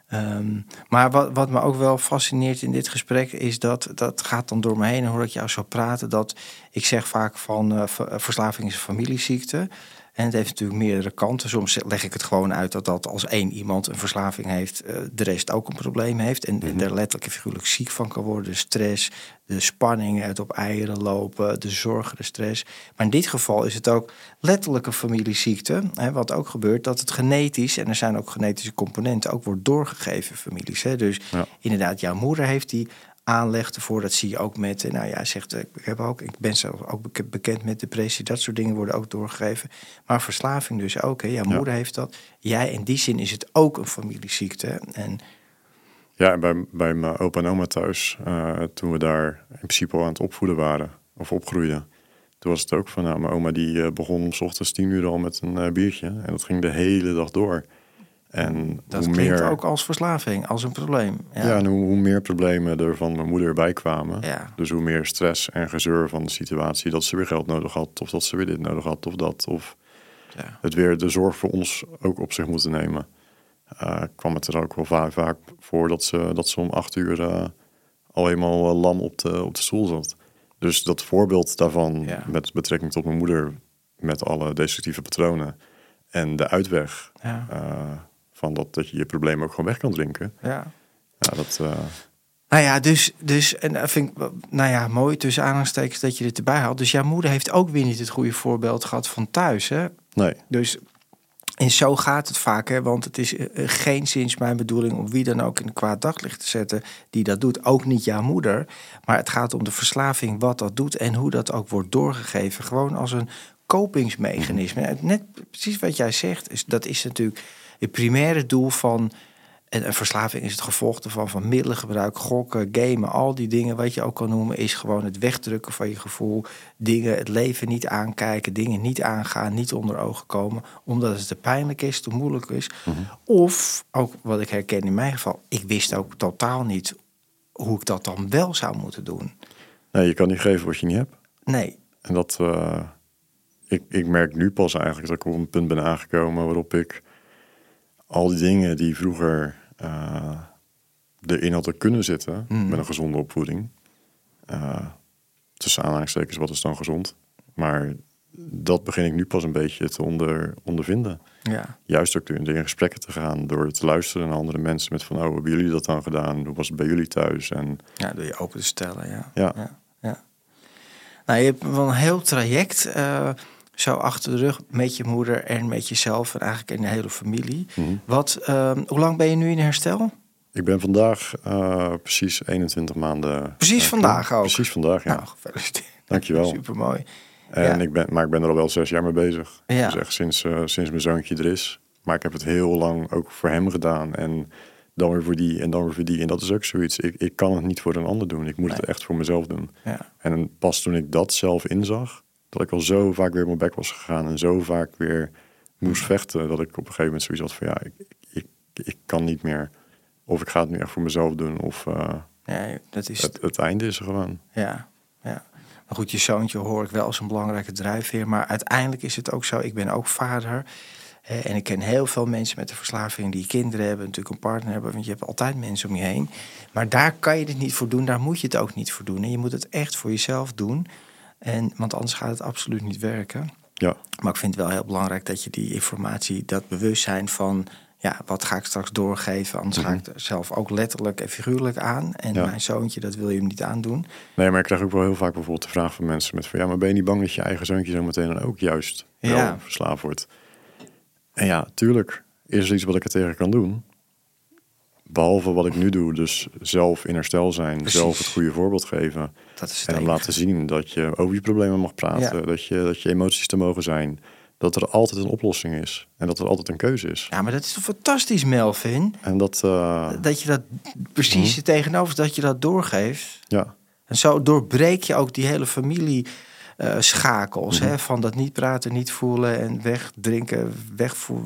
Ehm, maar wat, wat me ook wel fascineert in dit gesprek is dat dat gaat dan door me heen en hoor ik jou zo praten. Dat ik zeg vaak van eh, ver- verslaving is een familieziekte. En het heeft natuurlijk meerdere kanten. Soms leg ik het gewoon uit dat dat als één iemand een verslaving heeft, eh, de rest ook een probleem heeft. En, en er letterlijk en figuurlijk ziek van kan worden. De stress, de spanning, het op eieren lopen, de zorgen, de stress. Maar in dit geval is het ook letterlijk een familieziekte. Hè, wat ook gebeurt, dat het genetisch, en er zijn ook genetische componenten, ook wordt doorgegeven families. Hè. Dus Ja. inderdaad, jouw moeder heeft die aanleg ervoor. Dat zie je ook met, eh, nou ja, zegt, eh, ik, heb ook, ik ben zelf ook bek- bekend met depressie. Dat soort dingen worden ook doorgegeven. Maar verslaving dus ook. Hè. Jouw Ja. moeder heeft dat. Jij, in die zin is het ook een familieziekte. En Ja, en bij, bij mijn opa en oma thuis, eh, toen we daar in principe al aan het opvoeden waren, of opgroeiden, toen was het ook van, nou, mijn oma die begon om 's ochtends tien uur al met een biertje. En dat ging de hele dag door. En dat hoe klinkt meer, ook als verslaving, als een probleem. ja. en hoe, hoe meer problemen er van mijn moeder bij kwamen, Ja. dus hoe meer stress en gezeur van de situatie, dat ze weer geld nodig had, of dat ze weer dit nodig had, of dat, of Ja. het weer de zorg voor ons ook op zich moeten nemen. eh, kwam het er ook wel vaak, vaak voor dat ze, dat ze om acht uur eh, al eenmaal eh, lam op de, op de stoel zat. Dus dat voorbeeld daarvan met betrekking tot mijn moeder, met alle destructieve patronen en de uitweg Ja. Van dat, dat je je probleem ook gewoon weg kan drinken. ja. Ja, dat, eh, Nou ja, dus, dus en dat vind ik, nou ja, mooi tussen aanhalingstekens dat je dit erbij haalt. Dus jouw moeder heeft ook weer niet het goede voorbeeld gehad van thuis, hè? Nee, Dus en zo gaat het vaak, hè? want het is eh, eh, geen sinds mijn bedoeling om wie dan ook in een kwaad daglicht te zetten die dat doet. Ook niet jouw moeder. Maar het gaat om de verslaving, wat dat doet en hoe dat ook wordt doorgegeven. Gewoon als een kopingsmechanisme. En Net precies wat jij zegt, is, dat is natuurlijk het primaire doel van. En een verslaving is het gevolg ervan van middelengebruik, gokken, gamen, al die dingen wat je ook kan noemen, is gewoon het wegdrukken van je gevoel. Dingen, het leven niet aankijken, dingen niet aangaan, niet onder ogen komen, omdat het te pijnlijk is, te moeilijk is. Of, ook wat ik herken in mijn geval, ik wist ook totaal niet hoe ik dat dan wel zou moeten doen. nee, je kan niet geven wat je niet hebt. Nee, En dat, eh, ik, ik merk nu pas eigenlijk dat ik op een punt ben aangekomen waarop ik al die dingen die vroeger eh, erin hadden kunnen zitten Mhm. met een gezonde opvoeding. eh, tussen aanhalingstekens, wat is dan gezond? Maar dat begin ik nu pas een beetje te onder, ondervinden. ja. Juist ook door in gesprekken te gaan, door te luisteren naar andere mensen met van, oh, hebben jullie dat dan gedaan? Hoe was het bij jullie thuis? En Ja, door je open te stellen, ja. Ja. ja, ja. Nou, je hebt wel een heel traject eh, zo achter de rug met je moeder en met jezelf en eigenlijk in de hele familie. Mhm. Wat, ehm, hoe lang ben je nu in herstel? ik ben vandaag eh, precies 21 maanden. Precies eh, vandaag klaar. ook? Precies vandaag, ja. Nou, gefeliciteerd. Dankjewel. [laughs] Super mooi. En Ja. ik ben, maar ik ben er al wel zes jaar mee bezig. Ja. Dus echt sinds, eh, sinds mijn zoontje er is. Maar ik heb het heel lang ook voor hem gedaan. En dan weer voor die en dan weer voor die. En dat is ook zoiets. Ik, ik kan het niet voor een ander doen. Ik moet het echt voor mezelf doen. Ja. En pas toen ik dat zelf inzag, dat ik al zo vaak weer op mijn bek was gegaan en zo vaak weer moest vechten, dat ik op een gegeven moment zoiets had van ja, ik, ik, ik kan niet meer. Of ik ga het nu echt voor mezelf doen, of eh, ja, dat is het, het einde is er gewoon. Ja, ja. Maar goed, je zoontje hoor ik wel als een belangrijke drijfveer. Maar uiteindelijk is het ook zo, ik ben ook vader. Hè, en ik ken heel veel mensen met de verslaving die kinderen hebben, natuurlijk een partner hebben. Want je hebt altijd mensen om je heen. Maar daar kan je het niet voor doen, daar moet je het ook niet voor doen. En je moet het echt voor jezelf doen. En, want anders gaat het absoluut niet werken. Ja, Maar ik vind het wel heel belangrijk dat je die informatie, dat bewustzijn van, ja, wat ga ik straks doorgeven? Anders ga ik er zelf ook letterlijk en figuurlijk aan. En Ja. mijn zoontje, dat wil je hem niet aandoen. nee, maar ik krijg ook wel heel vaak bijvoorbeeld de vraag van mensen met van ja, maar ben je niet bang dat je eigen zoontje zo meteen dan ook juist wel Ja. verslaafd wordt? En ja, tuurlijk is er iets wat ik er tegen kan doen. Behalve wat ik nu doe, dus zelf in herstel zijn, Precies. zelf het goede voorbeeld geven. Dat is het En laten zien dat je over je problemen mag praten, Ja. dat, je, dat je emoties te mogen zijn. Dat er altijd een oplossing is en dat er altijd een keuze is. Ja, maar dat is toch fantastisch, Melvin? En dat, eh, Dat je dat precies het tegenover, dat je dat doorgeeft. ja, En zo doorbreek je ook die hele familie eh, schakels. hè, van dat niet praten, niet voelen en wegdrinken,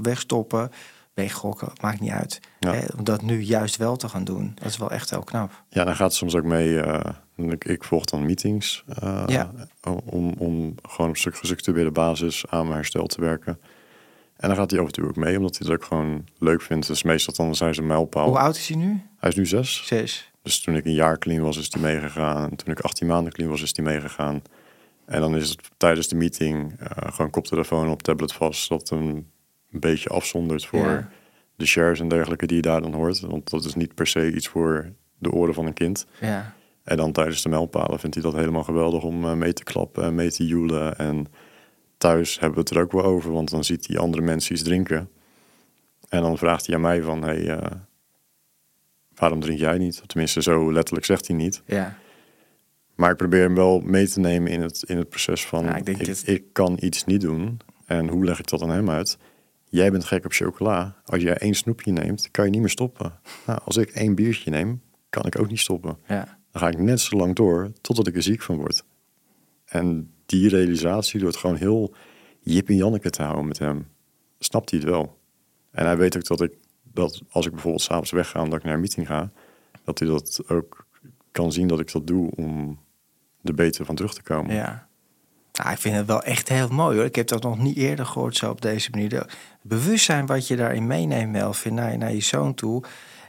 wegstoppen, weggokken, maakt niet uit. Ja. Hè, om dat nu juist wel te gaan doen, dat is wel echt heel knap. ja, dan gaat het soms ook mee. eh, ik, ik volg dan meetings eh, Ja. om, om gewoon op stuk gestructureerde basis aan mijn herstel te werken. En dan gaat hij af en toe ook mee, omdat hij het ook gewoon leuk vindt. Dus meestal dan zijn ze een mijlpaal. Hoe oud is hij nu? Hij is nu zes. Zes. Dus toen ik een jaar clean was, is hij meegegaan. En toen ik 18 maanden clean was, is hij meegegaan. En dan is het tijdens de meeting eh, gewoon koptelefoon op tablet vast. Dat hem een beetje afzondert voor Ja. de shares en dergelijke die je daar dan hoort. Want dat is niet per se iets voor de oren van een kind. Ja. En dan tijdens de mijlpalen vindt hij dat helemaal geweldig om eh, mee te klappen en mee te joelen. En thuis hebben we het er ook wel over, want dan ziet hij andere mensen iets drinken. En dan vraagt hij aan mij van, hey, eh, waarom drink jij niet? Tenminste, zo letterlijk zegt hij niet. Ja. Maar ik probeer hem wel mee te nemen in het, in het proces van... Ja, ik ik, denk ik, dit- kan iets niet doen. En hoe leg ik dat aan hem uit? Jij bent gek op chocola. Als jij één snoepje neemt, kan je niet meer stoppen. Nou, als ik één biertje neem, kan ik ook niet stoppen. Ja. Dan ga ik net zo lang door totdat ik er ziek van word. En die realisatie door het gewoon heel Jip en Janneke te houden met hem, snapt hij het wel. En hij weet ook dat ik dat als ik bijvoorbeeld s'avonds wegga omdat ik naar een meeting ga, dat hij dat ook kan zien dat ik dat doe om er beter van terug te komen. Ja. Nou, ik vind het wel echt heel mooi hoor. Ik heb dat nog niet eerder gehoord zo op deze manier. Het bewustzijn wat je daarin meeneemt, Melvin, naar, naar je zoon toe.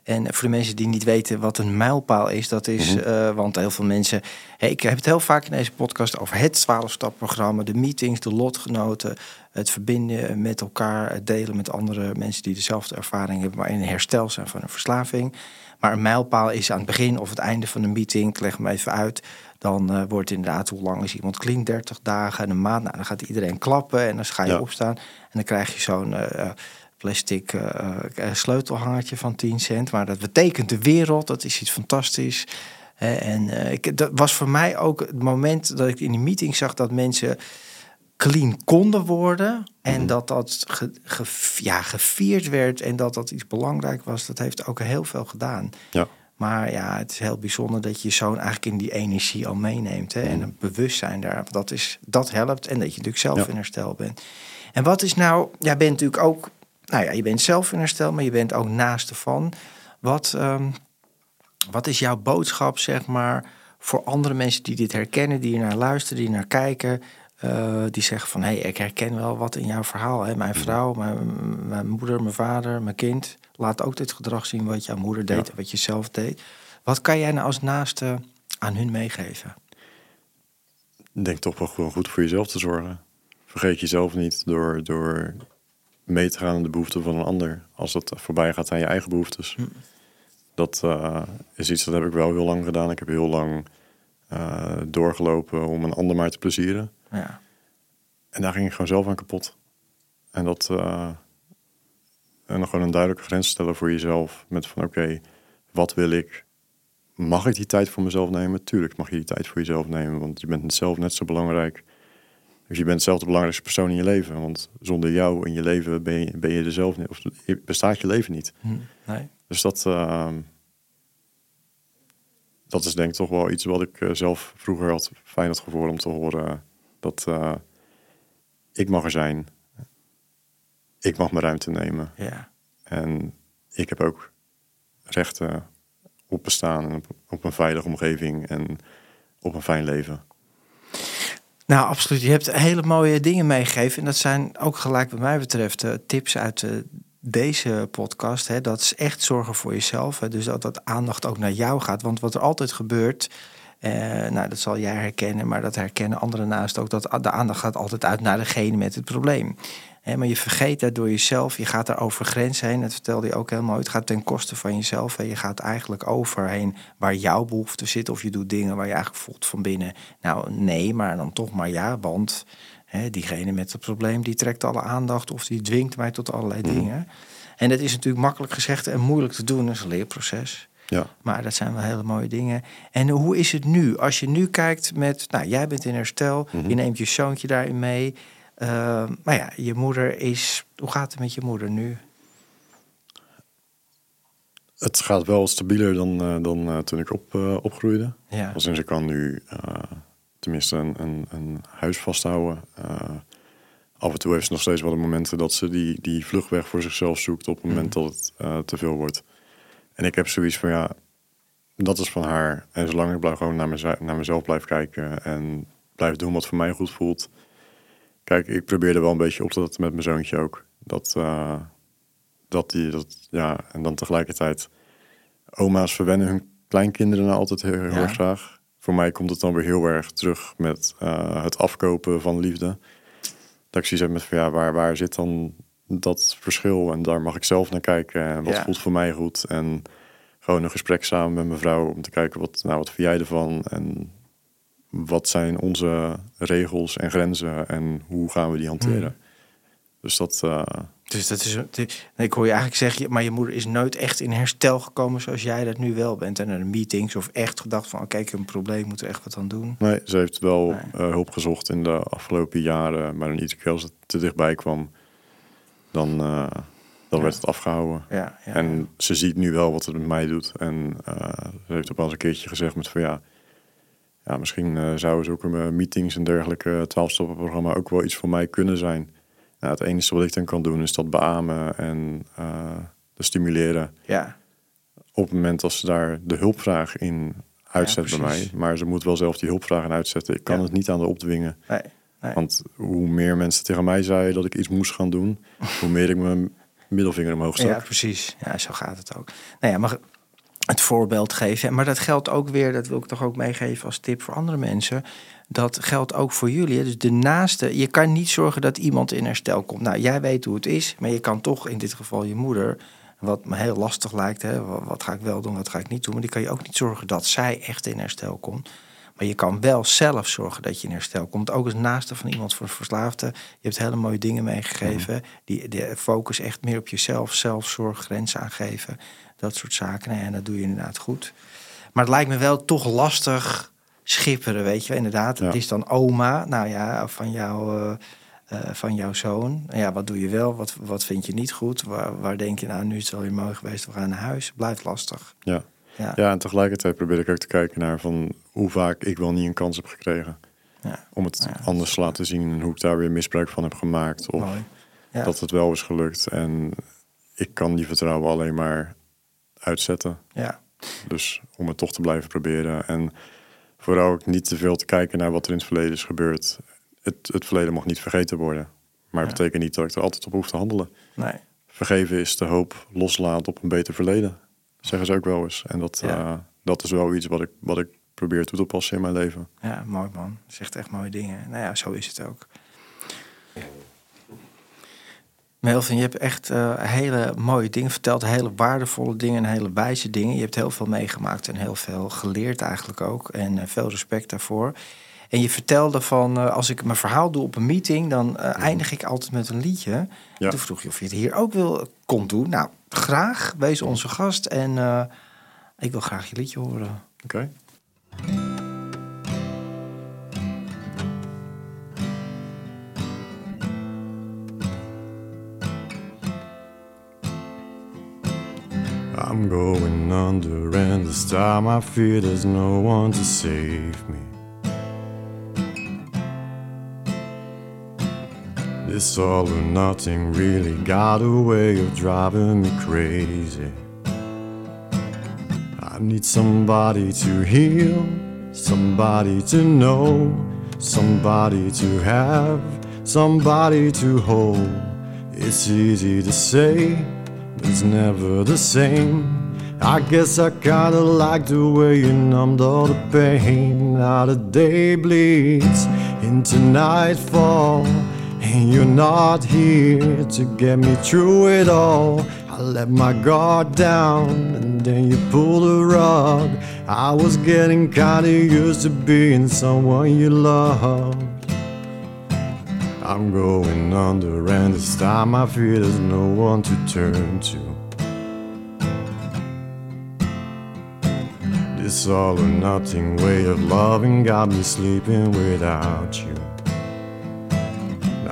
En voor de mensen die niet weten wat een mijlpaal is, dat is, Mhm. eh, want heel veel mensen. Hey, ik heb het heel vaak in deze podcast over het 12-stap-programma, de meetings, de lotgenoten, het verbinden met elkaar, het delen met andere mensen die dezelfde ervaring hebben, maar in herstel zijn van een verslaving. Maar een mijlpaal is aan het begin of het einde van een meeting, ik leg hem even uit. Dan eh, wordt inderdaad, hoe lang is iemand clean? 30 dagen en een maand. Nou, dan gaat iedereen klappen en dan ga je Ja. opstaan. En dan krijg je zo'n eh, eh, plastic sleutelhangertje van 10 cent. Maar dat betekent de wereld, dat is iets fantastisch. En ik, dat was voor mij ook het moment dat ik in die meeting zag dat mensen clean konden worden. En Mhm. dat dat ge, ge- ja, gevierd werd en dat dat iets belangrijk was. Dat heeft ook heel veel gedaan. Ja. Maar ja, het is heel bijzonder dat je je zoon eigenlijk in die energie al meeneemt. Hè? En een bewustzijn daar, dat, is, dat helpt. En dat je natuurlijk zelf Ja. in herstel bent. En wat is nou, jij bent natuurlijk ook, nou ja, je bent zelf in herstel, maar je bent ook naast ervan. Wat, ehm, wat is jouw boodschap, zeg maar, voor andere mensen die dit herkennen, die naar luisteren, die naar kijken, eh, die zeggen van, hé, hey, ik herken wel wat in jouw verhaal. Hè? Mijn vrouw, mijn, mijn moeder, mijn vader, mijn kind, laat ook dit gedrag zien wat jouw moeder deed Ja. en wat je zelf deed. Wat kan jij nou als naaste aan hun meegeven? Ik denk toch wel gewoon goed voor jezelf te zorgen. Vergeet jezelf niet door, door mee te gaan in de behoeften van een ander. Als dat voorbij gaat aan je eigen behoeftes. Dat eh, is iets dat heb ik wel heel lang gedaan. Ik heb heel lang eh, doorgelopen om een ander maar te plezieren. Ja, En daar ging ik gewoon zelf aan kapot. En dat. eh, en dan gewoon een duidelijke grens stellen voor jezelf. Met van oké, wat wil ik? Mag ik die tijd voor mezelf nemen? Tuurlijk mag je die tijd voor jezelf nemen. Want je bent zelf net zo belangrijk. Dus je bent zelf de belangrijkste persoon in je leven. Want zonder jou in je leven ben je, ben je er zelf niet. Of bestaat je leven niet. Hm, nee. Dus dat, eh, dat is denk ik toch wel iets wat ik eh, zelf vroeger had fijn had gevoeld om te horen. Dat eh, ik mag er zijn. Ik mag mijn ruimte nemen. Ja. En ik heb ook rechten op bestaan en op, op een veilige omgeving en op een fijn leven. Nou, absoluut. Je hebt hele mooie dingen meegegeven. En dat zijn ook gelijk wat mij betreft eh, tips uit eh, deze podcast. Hè. Dat is echt zorgen voor jezelf. Hè. Dus dat, dat aandacht ook naar jou gaat. Want wat er altijd gebeurt... eh, nou, dat zal jij herkennen, maar dat herkennen anderen naast ook... dat de aandacht gaat altijd uit naar degene met het probleem. Maar je vergeet dat door jezelf. Je gaat daar over grenzen heen. Dat vertelde je ook heel mooi. Het gaat ten koste van jezelf. Hè. Je gaat eigenlijk overheen waar jouw behoefte zit. Of je doet dingen waar je eigenlijk voelt van binnen. Nou, nee, maar dan toch maar ja. Want diegene met het probleem, die trekt alle aandacht. Of die dwingt mij tot allerlei dingen. En dat is natuurlijk makkelijk gezegd en moeilijk te doen. Dat is een leerproces. Ja, Maar dat zijn wel hele mooie dingen. En hoe is het nu? Als je nu kijkt met, nou, jij bent in herstel, je neemt je zoontje daarin mee. Uh, maar ja, je moeder is. Hoe gaat het met je moeder nu? het gaat wel stabieler dan, uh, dan uh, toen ik op, uh, opgroeide. Ja. Als in ze kan nu tenminste een, een, een, huis vasthouden. af en toe heeft ze nog steeds wel de momenten dat ze die, die vluchtweg voor zichzelf zoekt op het moment Mhm. dat het te veel wordt. En ik heb zoiets van ja, dat is van haar. En zolang ik blijf gewoon naar, mez naar mezelf blijf kijken en blijf doen wat voor mij goed voelt. Kijk, ik probeerde wel een beetje op te zetten met mijn zoontje ook. Dat, uh, dat die, dat, ja, en dan tegelijkertijd oma's verwennen hun kleinkinderen nou altijd heel, heel Ja. erg graag. Voor mij komt het dan weer heel erg terug met uh, het afkopen van liefde. Dat ik zoiets heb met van ja, waar, waar zit dan dat verschil? En daar mag ik zelf naar kijken. En wat Ja. voelt voor mij goed? En gewoon een gesprek samen met mijn vrouw om te kijken wat, nou, wat vind jij ervan? En wat zijn onze regels en grenzen en hoe gaan we die hanteren? Dus dat, uh, Dus dat is. Ik hoor je eigenlijk zeggen, maar je moeder is nooit echt in herstel gekomen zoals jij dat nu wel bent. En naar de meetings of echt gedacht van, oké, ik heb een probleem, moet er echt wat aan doen. nee, ze heeft wel Nee. uh, hulp gezocht in de afgelopen jaren, maar iedere keer als het te dichtbij kwam, dan, uh, dan Ja. werd het afgehouden. Ja, ja. En ze ziet nu wel wat het met mij doet. En uh, ze heeft ook wel eens een keertje gezegd met van ja, ja misschien uh, zouden zulke meetings en dergelijke 12-stappenprogramma ook wel iets voor mij kunnen zijn. Nou, het enige wat ik dan kan doen is dat beamen en uh, stimuleren. ja. Op het moment dat ze daar de hulpvraag in uitzet bij mij. Maar ze moet wel zelf die hulpvraag in uitzetten. Ik kan het niet aan de opdwingen. Nee, nee. Want hoe meer mensen tegen mij zeiden dat ik iets moest gaan doen, [laughs] hoe meer ik me middelvinger omhoog stak. Ja, precies. Ja, zo gaat het ook. Nou ja, maar het voorbeeld geven. Maar dat geldt ook weer, dat wil ik toch ook meegeven als tip voor andere mensen. Dat geldt ook voor jullie. Dus de naaste, je kan niet zorgen dat iemand in herstel komt. Nou, jij weet hoe het is, maar je kan toch in dit geval je moeder, wat me heel lastig lijkt, hè, wat ga ik wel doen, wat ga ik niet doen, maar die kan je ook niet zorgen dat zij echt in herstel komt. Maar je kan wel zelf zorgen dat je in herstel komt. Ook als naaste van iemand voor verslaafde. Je hebt hele mooie dingen meegegeven. Mm. Die, de focus echt meer op jezelf, zelfzorg, grenzen aangeven. Dat soort zaken. En dat doe je inderdaad goed. Maar het lijkt me wel toch lastig schipperen, weet je Inderdaad, het is dan oma, nou ja, van, jou, uh, van jouw zoon. Ja, wat doe je wel? Wat, wat vind je niet goed? Waar, waar denk je, nou, nu is het wel weer mooi geweest, we gaan naar huis. Blijft lastig. Ja. Ja. ja, en tegelijkertijd probeer ik ook te kijken naar van hoe vaak ik wel niet een kans heb gekregen. Ja. Om het anders te laten zien en hoe ik daar weer misbruik van heb gemaakt. Of dat het wel is gelukt. En ik kan die vertrouwen alleen maar uitzetten. Ja. Dus om het toch te blijven proberen. En vooral ook niet te veel te kijken naar wat er in het verleden is gebeurd. Het, het verleden mag niet vergeten worden. Maar het betekent niet dat ik er altijd op hoef te handelen. Nee. Vergeven is de hoop loslaten op een beter verleden. Zeggen ze ook wel eens. En dat, uh, dat is wel iets wat ik, wat ik probeer toe te passen in mijn leven. Ja, mooi man. Zegt echt mooie dingen. Nou ja, zo is het ook. Melvin, je hebt echt uh, hele mooie dingen verteld, hele waardevolle dingen en hele wijze dingen. Je hebt heel veel meegemaakt en heel veel geleerd eigenlijk ook. En uh, veel respect daarvoor. En je vertelde van, uh, als ik mijn verhaal doe op een meeting, dan eindig ik altijd met een liedje. Ja. Toen vroeg je of je het hier ook wil, kon doen. Nou, graag, wees onze gast. En ik wil graag je liedje horen. Oké. I'm going under, and this time I fear there's no one to save me. This all or nothing really got a way of driving me crazy. I need somebody to heal, somebody to know, somebody to have, somebody to hold. It's easy to say but it's never the same. I guess I kinda like the way you numbed all the pain. Now the day bleeds into nightfall, and you're not here to get me through it all. I let my guard down, and then you pulled the rug. I was getting kinda used to being someone you loved. I'm going under, and this time I feel there's no one to turn to. This all or nothing way of loving got me sleeping without you.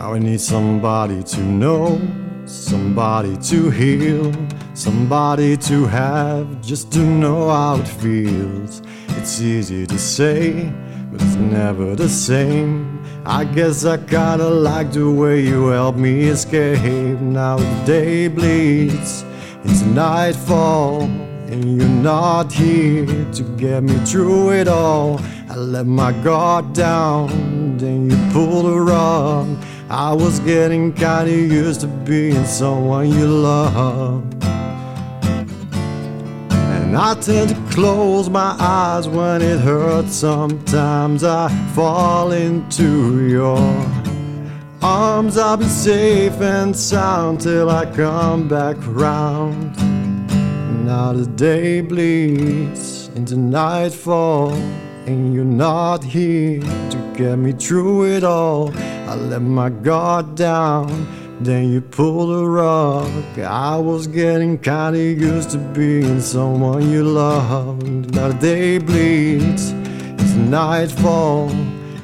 Now I need somebody to know, somebody to heal, somebody to have, just to know how it feels. It's easy to say, but it's never the same. I guess I kinda like the way you help me escape. Now the day bleeds into nightfall, and you're not here to get me through it all. I let my guard down, then you pulled the rug. I was getting kinda used to being someone you love. And I tend to close my eyes when it hurts. Sometimes I fall into your arms. I'll be safe and sound till I come back round. Now the day bleeds into nightfall, and you're not here to get me through it all. I let my guard down then you pulled the rug. I was getting kinda used to being someone you loved. Now the day bleeds, it's nightfall.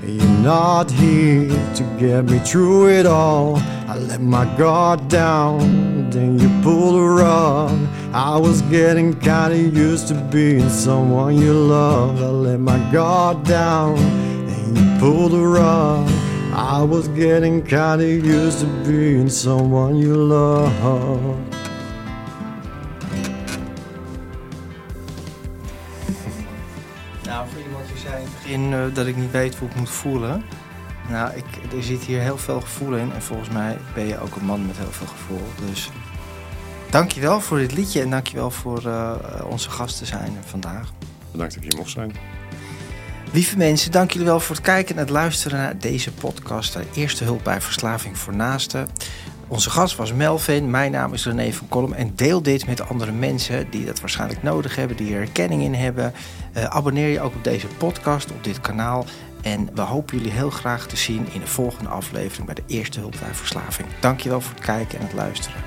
You're not here to get me through it all. I let my guard down, then you pulled the rug. I was getting kinda used to being someone you loved. I let my guard down, and you pulled the rug. I was getting kinda used to being someone you love. In uh, dat ik niet weet hoe ik moet voelen. Nou, ik, er zit hier heel veel gevoel in. En volgens mij ben je ook een man met heel veel gevoel. Dus Dankjewel voor dit liedje en dankjewel voor uh, onze gast te zijn vandaag. Bedankt dat je hier mocht zijn. Lieve mensen, dank jullie wel voor het kijken en het luisteren naar deze podcast. Eerste hulp bij verslaving voor naasten. Onze gast was Melvin, mijn naam is René van Kolm en deel dit met andere mensen die dat waarschijnlijk nodig hebben, die er erkenning in hebben. Uh, abonneer je ook op deze podcast, op dit kanaal. En we hopen jullie heel graag te zien in de volgende aflevering bij de Eerste Hulp bij Verslaving. Dankjewel voor het kijken en het luisteren.